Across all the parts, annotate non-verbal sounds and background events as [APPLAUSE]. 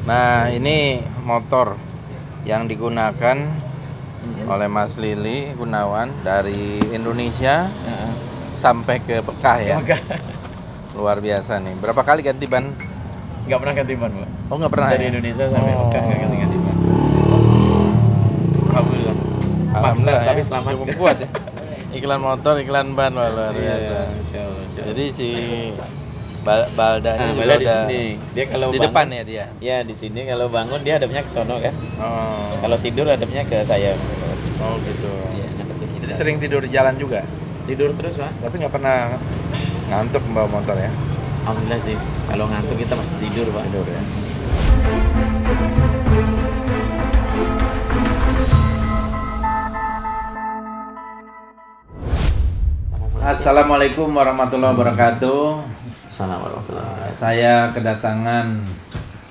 Nah, ini motor yang digunakan oleh Mas Lili Gunawan dari Indonesia Heeh. sampai ke Bekah ya. Luar biasa nih. Berapa kali ganti ban? nggak pernah ganti ban, Pak. Oh, nggak pernah Dari ya? Indonesia sampai Oh. Mekah nggak ganti-ganti ban. Alhamdulillah. Maksa, Alhamdulillah tapi ya. selamat. Cukup kuat ya. Iklan motor, iklan ban luar biasa. Iya, Insya Allah, insya Allah. Jadi si Bal- Balda ini Nah, juga Bala di sini. Dia kalau di bangun, depan ya dia. Ya di sini kalau bangun dia hadapnya ke sono kan. Oh, Kalau tidur hadapnya ke saya. oh gitu. Iya, kita. Jadi sering tidur di jalan juga, tidur terus pak. tapi nggak pernah ngantuk membawa motor ya. Alhamdulillah sih. Kalau ngantuk kita pasti tidur pak. Tidur ya. Assalamualaikum warahmatullahi wabarakatuh. Assalamualaikum warahmatullahi Uh, Saya kedatangan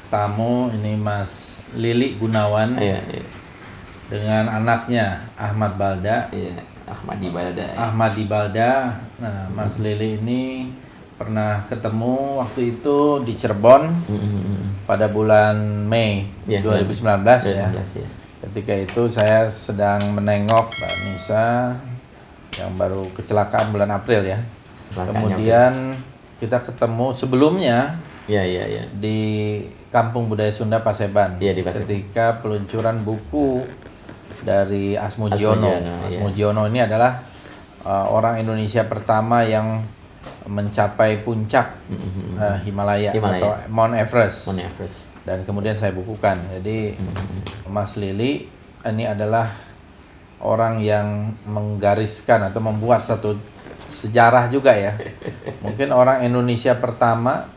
tamu ini Mas Lili Gunawan Iya, iya. dengan anaknya Ahmad Balda. Iya, Ahmadi Balada. Ahmad di Balda. Nah, Mas Lili ini pernah ketemu waktu itu di Cirebon Mm-mm. pada bulan Mei Iya, 2019 ya. 2019 ya. Ketika itu saya sedang menengok Mbak Nisa yang baru kecelakaan bulan April ya. Kemudian kita ketemu sebelumnya Iya, iya, iya. di Kampung Budaya Sunda Paseban. Iya, di Paseban. Ketika peluncuran buku dari Asmujiono. Asmujiono. Asmujiono ini adalah uh, orang Indonesia pertama yang mencapai puncak Mm-mm. uh, Himalaya, Himalaya. atau Mount Everest. Mount Everest. Dan kemudian saya bukukan. Jadi Mas Lili ini adalah orang yang menggariskan atau membuat satu sejarah juga ya. [LAUGHS] Mungkin orang Indonesia pertama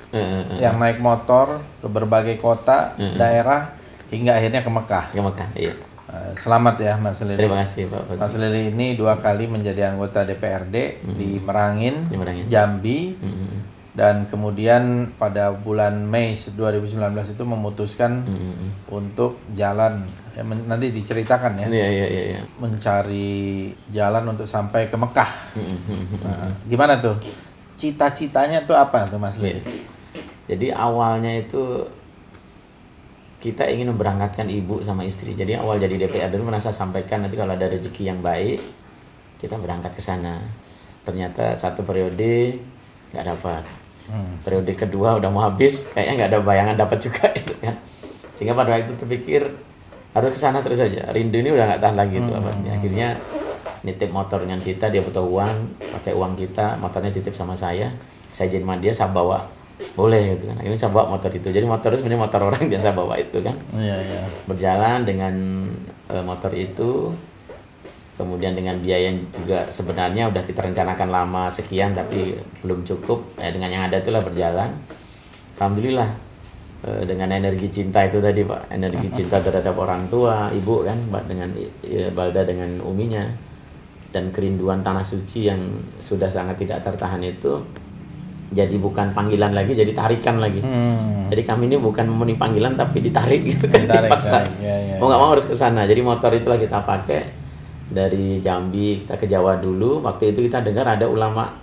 yang naik motor ke berbagai kota, daerah hingga akhirnya ke Mekah. Ke Mekah, iya. Eh, Selamat ya Mas Lili. Terima kasih Pak. Mas Lili ini dua kali menjadi anggota DPRD di Merangin, Di Merangin. Jambi, Mm-mm. dan kemudian pada bulan Mei 2019 itu memutuskan Mm-mm. untuk jalan ya, men- nanti diceritakan ya Iya, iya, iya, iya. mencari jalan untuk sampai ke Mekah. Mm-mm. Nah, gimana tuh? Cita-citanya tuh apa tuh Mas Lili? Jadi awalnya itu kita ingin memberangkatkan ibu sama istri. Jadi awal jadi DPR dulu merasa sampaikan nanti kalau ada rezeki yang baik kita berangkat ke sana. Ternyata satu periode nggak dapat. Hmm. Periode kedua udah mau habis, kayaknya nggak ada bayangan dapat juga [LAUGHS] itu kan. Sehingga pada waktu itu terpikir harus ke sana terus saja. Rindu ini udah nggak tahan lagi tuh abadnya. Akhirnya nitip motor dengan kita, dia butuh uang, pakai uang kita, motornya titip sama saya. Saya jadi dia, saya bawa boleh gitu kan. Akhirnya saya bawa motor itu. Jadi motor itu sebenarnya motor orang [LAUGHS] biasa bawa itu kan. Iya, iya. Berjalan dengan eh, motor itu, kemudian dengan biaya yang juga sebenarnya udah kita rencanakan lama sekian tapi belum cukup. Eh, dengan yang ada itulah berjalan. Alhamdulillah dengan energi cinta itu tadi pak, energi cinta terhadap orang tua, ibu kan, Mbak dengan eh, Balda dengan uminya. Dan kerinduan tanah suci yang sudah sangat tidak tertahan itu jadi bukan panggilan lagi jadi tarikan lagi. Hmm. jadi kami ini bukan memenuhi panggilan tapi ditarik [LAUGHS] gitu kan Ditarik, dipaksa. tarik, ya, ya, mau nggak mau harus ke sana. Jadi motor itulah kita pakai dari Jambi kita ke Jawa dulu. Waktu itu kita dengar ada ulama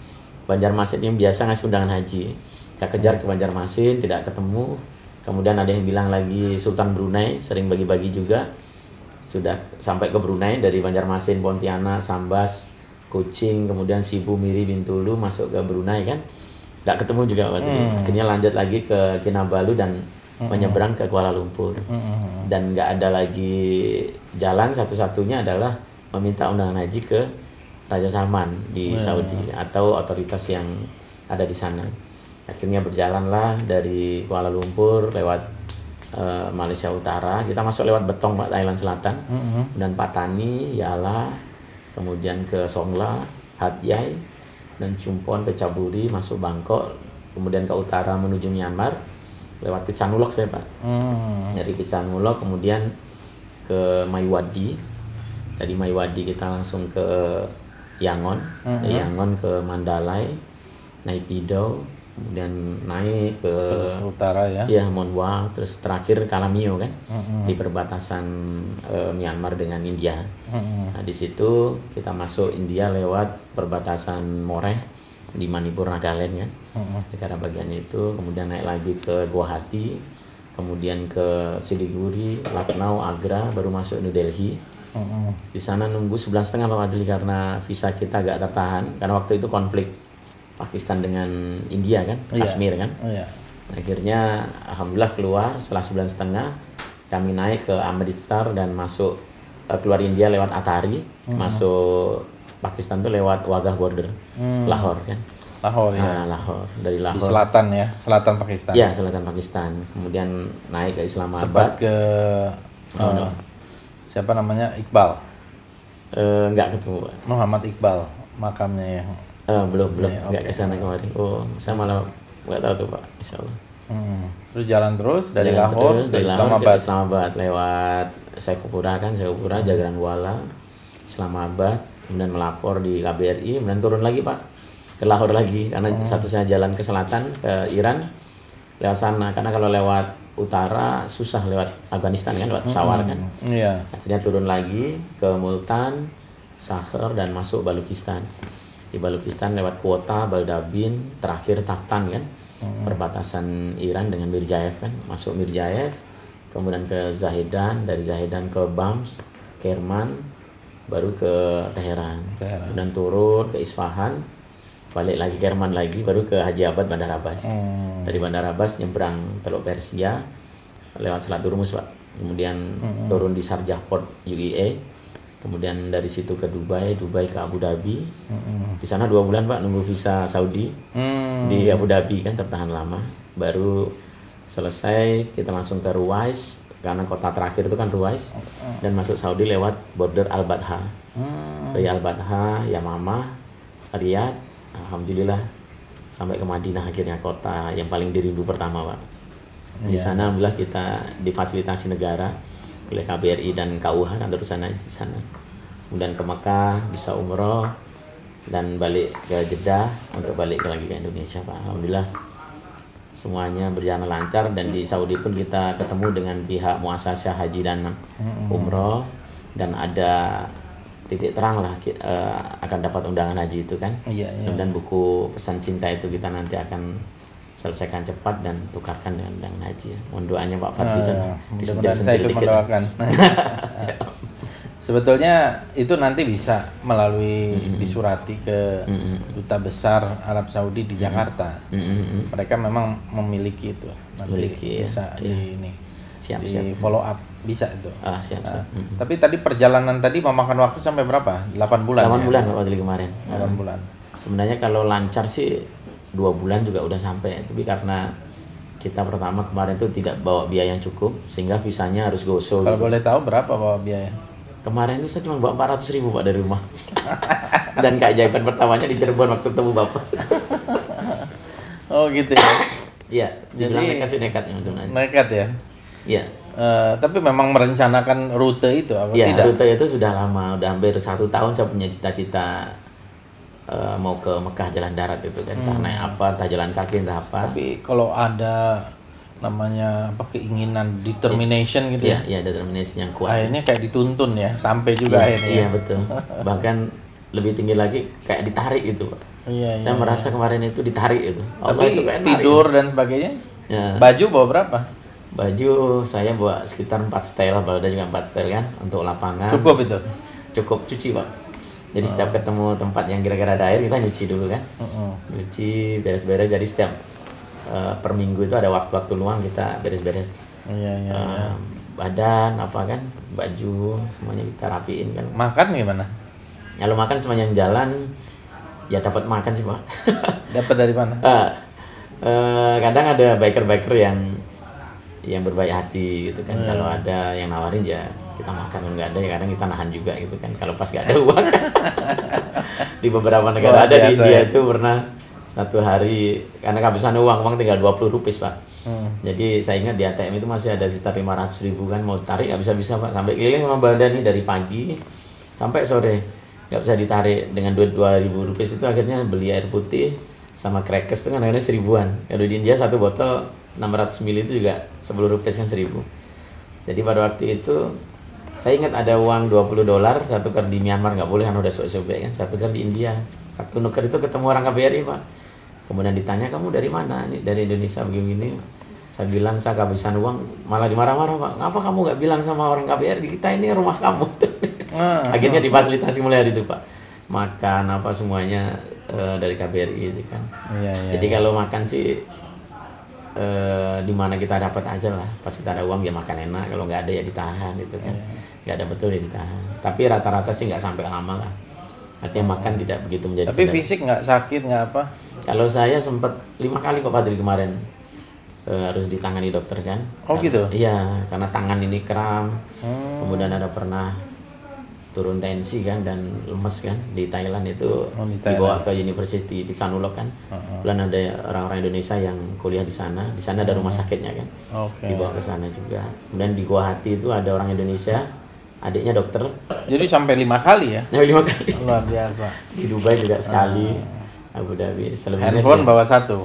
Banjarmasin yang biasa ngasih undangan haji. Kita kejar ke Banjarmasin tidak ketemu kemudian ada yang bilang lagi Sultan Brunei sering bagi-bagi juga sudah sampai ke Brunei dari Banjarmasin, Pontianak, Sambas, Kucing, kemudian Sibu, Miri, Bintulu masuk ke Brunei kan nggak ketemu juga waktu itu. Akhirnya lanjut lagi ke Kinabalu dan menyeberang ke Kuala Lumpur Hmm. dan nggak ada lagi jalan satu-satunya adalah meminta undangan haji ke Raja Salman di Saudi atau otoritas yang ada di sana. Akhirnya berjalanlah dari Kuala Lumpur lewat eh, Malaysia Utara, kita masuk lewat Betong Pak Thailand Selatan, dan Patani, Yala, kemudian ke Songla, Hat Yai, dan Chumpon, Pecaburi, masuk Bangkok, kemudian ke utara menuju Myanmar, lewat Pitsanulok saya Pak. Hmm. dari Pitsanulok kemudian ke Maiwadi dari Maiwadi kita langsung ke Yangon. Dari Yangon ke Mandalay naik kemudian naik ke Terus utara ya. ya Monwa terus terakhir Kalamio kan di perbatasan eh, Myanmar dengan India Hmm. nah, di situ kita masuk India lewat perbatasan Moreh di Manipur Nagaland kan Hmm. negara bagian itu kemudian naik lagi ke Guwahati kemudian ke Siliguri, Lucknow, Agra, baru masuk New Delhi. Mm-mm. Di sana nunggu sebulan setengah Pak Fadli karena visa kita agak tertahan karena waktu itu konflik Pakistan dengan India kan, Iya. Kashmir kan. Oh, iya. Akhirnya alhamdulillah keluar setelah sebulan setengah kami naik ke Amritsar dan masuk eh, keluar India lewat Atari, masuk Pakistan tuh lewat Wagah border, Lahore kan. Lahore ya. Ah, Lahore dari Di Lahore. selatan ya, selatan Pakistan. Ya, selatan Pakistan. Kemudian naik ke Islamabad. ke Oh, eh, siapa namanya Iqbal Eh, nggak ketemu. Muhammad Iqbal makamnya ya. Eh, belum, belum. Ya, Nggak oke. ke sana kemarin. Oh, saya malah nggak tahu tuh, Pak. Insya Allah. Hmm. Terus jalan terus dari Jalan Lahore terus, dari Islamabad. ke Islamabad lewat Saifupura kan, Saifupura, Jagranwala, Islamabad, kemudian melapor di KBRI, kemudian turun lagi Pak ke Lahore lagi karena satu saya jalan ke selatan ke Iran lewat sana karena kalau lewat utara susah lewat Afghanistan kan lewat pesawat kan Iya. akhirnya turun lagi ke Multan, Sakher dan masuk Balukistan. Di Balukistan lewat kuota Baldabin, terakhir Taftan kan, perbatasan Iran dengan Mirjaev kan, masuk Mirjaev, kemudian ke Zahedan, dari Zahedan ke Bams, Kerman, baru ke Teheran, Teheran. kemudian turun ke Isfahan, balik lagi Kerman lagi, baru ke Haji Abad Bandar Abbas. Hmm. Dari Bandar Abbas nyebrang Teluk Persia lewat Selat Durmus Pak. Kemudian turun di Sharjah Port UEA. Kemudian dari situ ke Dubai, Dubai ke Abu Dhabi. Di sana dua bulan Pak nunggu visa Saudi Hmm. di Abu Dhabi kan tertahan lama. Baru selesai kita langsung ke Ruwais karena kota terakhir itu kan Ruwais dan masuk Saudi lewat border Al Batha. Hmm. Dari Al Batha, Yamamah, Riyadh, alhamdulillah sampai ke Madinah akhirnya kota yang paling dirindu pertama pak. Di sana alhamdulillah kita difasilitasi negara oleh KBRI dan KUH kan terusan aja di sana. Kemudian ke Mekah bisa umroh dan balik ke Jeddah untuk balik lagi ke Indonesia pak. Alhamdulillah semuanya berjalan lancar dan di Saudi pun kita ketemu dengan pihak muasasah haji dan umroh dan ada titik terang lah ki- eh, akan dapat undangan haji itu kan Iya, iya. dan buku pesan cinta itu kita nanti akan selesaikan cepat dan tukarkan dengan undangan haji ya. mohon doanya Pak Fadli sana Nah, mudah-mudahan saya ikut mendoakan. [LAUGHS] [LAUGHS] Sebetulnya itu nanti bisa melalui disurati ke duta besar Arab Saudi di Jakarta. Mm, mm, mm. Mereka memang memiliki itu. Nanti Memiliki, ya. bisa di ini. Siap, di siap. follow up bisa itu. ah siap siap Nah, Tapi tadi perjalanan tadi memakan waktu sampai berapa? 8 bulan. 8 ya? bulan Pak Fadli kemarin 8 bulan. sebenarnya kalau lancar sih dua bulan juga udah sampai tapi karena kita pertama kemarin itu tidak bawa biaya yang cukup sehingga visanya harus goso Kalau gitu. boleh tahu berapa bawa biaya? kemarin itu saya cuma bawa 400 ribu pak dari rumah [LAUGHS] dan keajaiban pertamanya di Cirebon waktu ketemu bapak [LAUGHS] Oh gitu ya. iya dibilang Jadi- nekat sih nekat ya Nekat ya. iya Eh, tapi memang merencanakan rute itu apa Iya, tidak? rute itu sudah lama, udah hampir satu tahun saya punya cita-cita eh, mau ke Mekah jalan darat itu kan, entah naik apa, entah jalan kaki, entah apa. Tapi kalau ada namanya apa keinginan determination gitu Iya, ya. iya determinasi yang kuat. Akhirnya kayak dituntun ya sampai juga Iya, akhirnya. iya betul. [LAUGHS] Bahkan lebih tinggi lagi kayak ditarik gitu, Pak. Iya, iya. Saya merasa kemarin itu ditarik itu. Allah Tapi itu kayak tidur dan sebagainya. Ya, Baju bawa berapa? baju saya bawa sekitar 4 setel, Balda juga 4 setel kan untuk lapangan. Cukup itu. Cukup cuci, Pak. Jadi setiap ketemu tempat yang kira-kira ada air kita nyuci dulu kan. Heeh. nyuci beres-beres jadi setiap eh, per minggu itu ada waktu-waktu luang kita beres-beres Iya, iya. eh, badan apa kan baju semuanya kita rapiin kan Makan gimana? kalau makan semuanya yang jalan ya dapat makan sih pak [LAUGHS] Dapat dari mana? Eh, eh, kadang ada biker-biker yang yang berbaik hati gitu kan kalau ada yang nawarin ya kita makan nggak ada ya kadang kita nahan juga gitu kan. Kalau pas nggak ada uang. [LAUGHS] Di beberapa negara Luar ada di India ya. itu pernah satu hari karena kehabisan uang uang tinggal 20 rupiah pak. Hmm. jadi saya ingat di ATM itu masih ada sekitar 500 ribu kan mau tarik nggak bisa bisa pak. Sampai keliling sama badan nih dari pagi sampai sore. Nggak bisa ditarik dengan duit 2000 rupiah itu akhirnya beli air putih sama crackers itu kan akhirnya seribuan. Kalau di India satu botol 600 ml itu juga 10 rupiah kan seribu. Jadi pada waktu itu saya ingat ada uang 20 dolar satu tukar di Myanmar nggak boleh kan udah sobek-sobek kan satu tukar di India waktu nuker itu ketemu orang KBRI pak kemudian ditanya kamu dari mana ini dari Indonesia begini Saya bilang saya kehabisan uang, malah dimarah-marah pak. Ngapa kamu nggak bilang sama orang KBRI kita ini rumah kamu? [LAUGHS] Ah, Akhirnya difasilitasi mulai hari itu pak. Makan apa semuanya eh, dari KBRI itu kan. Iya, iya. Jadi kalau makan sih eh, di mana kita dapat aja lah. Pas kita ada uang ya makan enak. Kalau nggak ada ya ditahan gitu kan. Iya. Nggak ada betul ya ditahan. Tapi rata-rata sih nggak sampai lama lah. Artinya makan tidak begitu menjadi. Tapi fisik nggak sakit nggak apa? Kalau saya sempat lima kali kok Padri kemarin eh, harus ditangani dokter kan. Oh, Karena- gitu? Iya, karena tangan ini kram. Hmm. Kemudian ada pernah turun tensi kan dan lemes kan di Thailand itu Oh, di dibawa ke University di Sanulok kan. Kemudian ada orang-orang Indonesia yang kuliah di sana. Di sana ada rumah sakitnya kan. Oke. Dibawa ke sana juga. Kemudian di Guwahati itu ada orang Indonesia, adiknya dokter. Jadi sampai lima kali ya? Nah, lima kali. Luar biasa. Di Dubai juga sekali. Abu Dhabi. Selebihnya Handphone sih- bawa satu.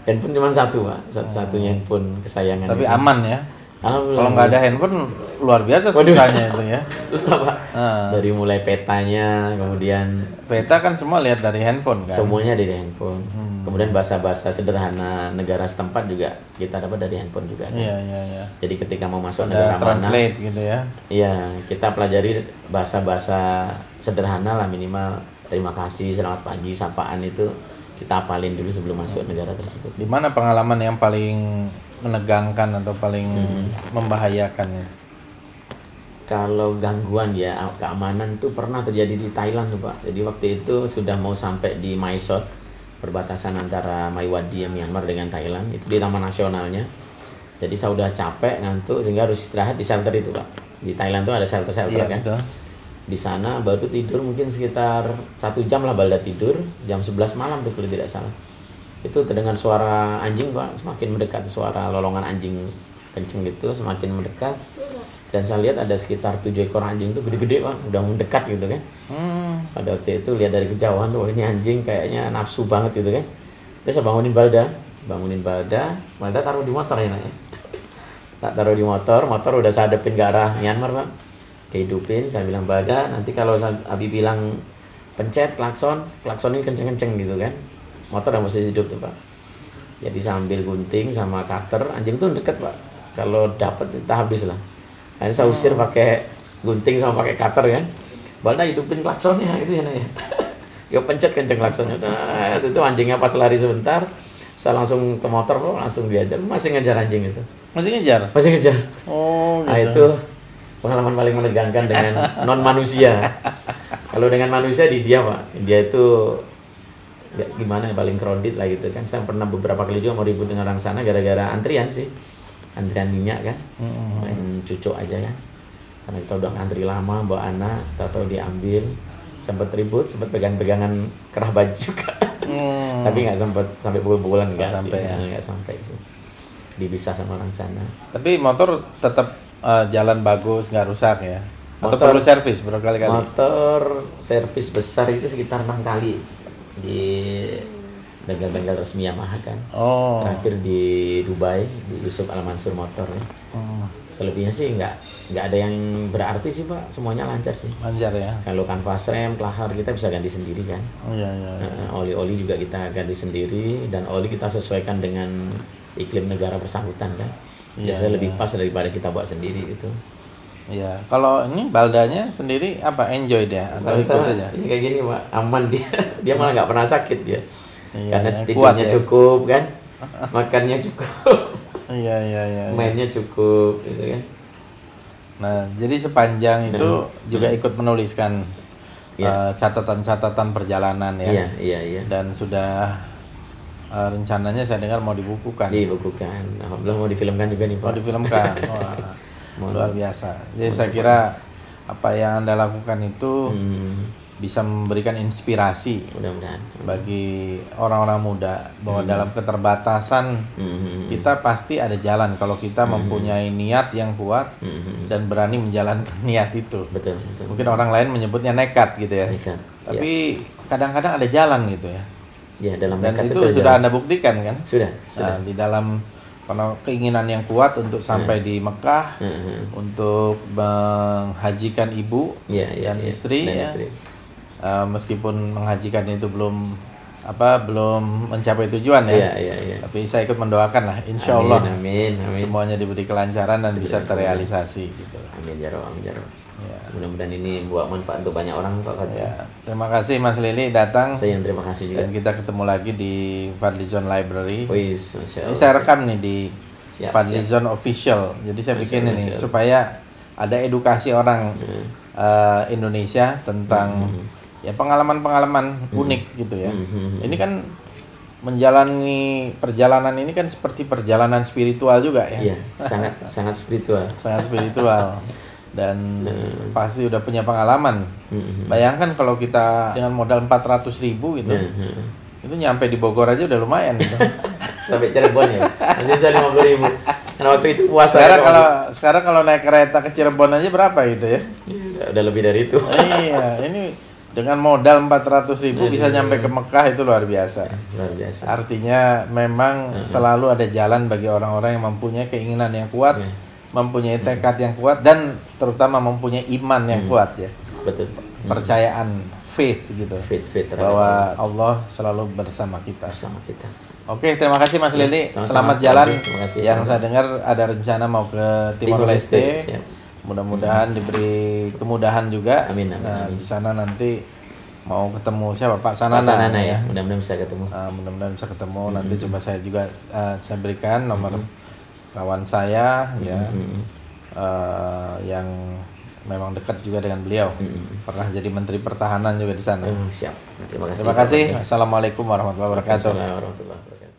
Handphone cuma satu pak, satu-satunya handphone kesayangan. Tapi itu. aman ya. Kalau nggak ada handphone luar biasa susahnya itu ya. [LAUGHS] susah pak. Ah. Dari mulai petanya, kemudian Peta kan semua lihat dari handphone kan. semuanya dari handphone. Kemudian bahasa-bahasa sederhana negara setempat juga kita dapat dari handphone juga. kan. Iya iya iya. Jadi ketika mau masuk Ada negara mana, translate gitu ya. iya kita pelajari bahasa-bahasa sederhana lah minimal terima kasih, selamat pagi, sapaan itu kita apalin dulu sebelum masuk negara tersebut. Di mana pengalaman yang paling menegangkan atau paling membahayakan ya? Kalau gangguan ya keamanan itu pernah terjadi di Thailand tuh Pak. Jadi waktu itu sudah mau sampai di Sot, perbatasan antara Mae Wadi Myanmar dengan Thailand, itu di taman nasionalnya. Jadi saya udah capek ngantuk sehingga harus istirahat di shelter itu Pak. Di Thailand tuh ada shelter-shelter Iya kan. betul. Di sana baru tidur mungkin sekitar satu jam lah balda tidur, jam 11 malam tuh kalau tidak salah. Itu terdengar suara anjing Pak, semakin mendekat suara lolongan anjing kenceng gitu, semakin mendekat. Dan saya lihat ada sekitar tujuh ekor anjing tuh gede-gede pak udah mendekat gitu kan. Hmm. pada waktu itu lihat dari kejauhan tuh "Wah, ini anjing kayaknya nafsu banget gitu kan. Terus saya bangunin Balda bangunin Balda. Balda taruh di motor ya nak ya. Tak taruh di motor motor udah saya hadapin ke arah Myanmar pak. Kehidupin saya bilang Balda nanti kalau saya- Abi bilang pencet klakson klaksonin kenceng-kenceng gitu kan motor udah masih hidup tuh pak. Jadi sambil gunting sama cutter anjing tuh deket pak. Kalau dapat kita habis lah. Akhirnya saya usir pakai gunting sama pakai cutter kan Balda hidupin klaksonnya gitu ya Nak, ya. [LAUGHS] Ya pencet kenceng klaksonnya. Nah, itu tuh anjingnya pas lari sebentar saya langsung ke motor bro langsung diajar. Masih ngejar anjing itu. Masih ngejar? masih ngejar. Oh nah gitu. itu pengalaman paling menegangkan dengan [LAUGHS] non manusia. Kalau dengan manusia di dia pak. Dia itu ya, gimana ya, paling kredit lah gitu kan. Saya pernah beberapa kali juga mau ribut dengan orang sana gara-gara antrian sih. Antrian minyak kan. Main cucuk aja kan. Karena kita udah ngantri lama bawa anak tahu-tahu diambil. Sempat ribut sempat pegang-pegangan kerah baju juga. Hmm. tapi nggak sempat sampai pukul-pukulan nggak sih. sampai ya. nggak sampai sih. Dipisah sama orang sana. Tapi motor tetap eh, jalan bagus, nggak rusak ya? Atau Motor- perlu servis berkali-kali? Motor servis besar itu sekitar enam kali di bengkel-bengkel resmi Yamaha kan. Oh. Terakhir di Dubai di Yusuf Al Mansur Motor ya. Hmm. Selebihnya sih nggak nggak ada yang berarti sih pak, semuanya lancar sih. Lancar ya? Kalau kanvas rem, kelahar kita bisa ganti sendiri kan. Oh iya iya. iya. Oli-oli juga kita ganti sendiri dan oli kita sesuaikan dengan iklim negara bersangkutan kan. Iya, Biasanya lebih pas daripada kita buat sendiri gitu. Iya. Kalau ini baldanya sendiri apa? Enjoy dia atau ikut Ternyata, aja? ya kayak gini pak aman dia [LAUGHS] dia malah nggak pernah sakit dia Iya, karena tidurnya ya. cukup kan makannya cukup [LAUGHS] Iya iya iya. iya. mainnya cukup gitu kan Nah, jadi sepanjang itu Hmm. juga ikut menuliskan Iya. eh, catatan-catatan perjalanan ya. iya iya iya Dan sudah eh, rencananya saya dengar mau dibukukan. dibukukan alhamdulillah mau difilmkan juga nih Mau pak difilmkan. [LAUGHS] Wah, luar biasa. Jadi saya kira apa yang Anda lakukan itu hmm, bisa memberikan inspirasi mudah-mudahan bagi orang-orang muda bahwa dalam keterbatasan hmm, kita pasti ada jalan kalau kita mempunyai niat yang kuat hmm, hmm, dan berani menjalankan [LAUGHS] niat itu. betul betul Mungkin orang lain menyebutnya nekat gitu ya. Nekat, Tapi kadang-kadang ada jalan gitu ya. ya dalam Dan itu ada sudah jalan. Anda buktikan kan? sudah sudah Nah, di dalam karena keinginan yang kuat untuk sampai di Mekah Hmm, hmm. untuk menghajikan ibu Iya, iya, dan iya. istri Dan ya. istri. Eh, meskipun menghajikan itu belum apa belum mencapai tujuan ya. Iya, iya, iya. Tapi saya ikut mendoakan lah, insya Allah Amin, amin, amin. semuanya diberi kelancaran dan bisa terrealisasi gitu. Amin ya Rob, amin ya Rob. Ya. Mudah-mudahan ini buat manfaat untuk banyak orang Pak Fadli. Ya, terima kasih Mas Lili datang Saya yang terima kasih juga. dan kita ketemu lagi di Fadlizon Library. Wis, Ini saya rekam nih di Siap, Fadlizon Official. Jadi saya bikin siap, ini siap. supaya ada edukasi orang Hmm. eh, Indonesia tentang ya pengalaman-pengalaman unik gitu ya. Hmm. Ini kan menjalani perjalanan ini kan seperti perjalanan spiritual juga ya. Iya, sangat sangat spiritual. Sangat spiritual. [LAUGHS] Dan Hmm. pasti udah punya pengalaman. Bayangkan kalau kita dengan modal 400 ribu gitu. Hmm. Itu nyampe di Bogor aja udah lumayan gitu. [LAUGHS] Sampai Cirebon ya. Masih bisa 50 ribu. Karena waktu itu puasa. sekarang ya, kalau sekarang kalau naik kereta ke Cirebon aja berapa gitu ya? Iya, udah, lebih dari itu. [LAUGHS] iya, ini dengan modal 400 ribu bisa nyampe ke Mekah itu luar biasa. Luar biasa. Artinya memang selalu ada jalan bagi orang-orang yang mempunyai keinginan yang kuat, Iya. Mempunyai tekad yang kuat dan terutama mempunyai iman yang kuat ya. Betul. Percayaan faith gitu. Fit terhadap Bahwa Allah selalu bersama kita. bersama kita. Oke, terima kasih Mas Lili. sama-sama. Selamat jalan. Terima kasih, Yang sama-sama. saya dengar ada rencana mau ke Timor Leste. Mudah-mudahan diberi kemudahan juga. Amin, amin, Nah, amin. di sana nanti mau ketemu siapa Pak Sanana. Pak Sanana ya, mudah-mudahan bisa ketemu. Ah, mudah-mudahan bisa ketemu. Nanti coba saya juga ah, saya berikan nomor kawan saya ya eh, yang memang dekat juga dengan beliau. Pernah jadi Menteri Pertahanan juga di sana. Oh, siap. Terima kasih. Terima kasih. Assalamualaikum warahmatullahi wabarakatuh. Assalamualaikum warahmatullahi wabarakatuh.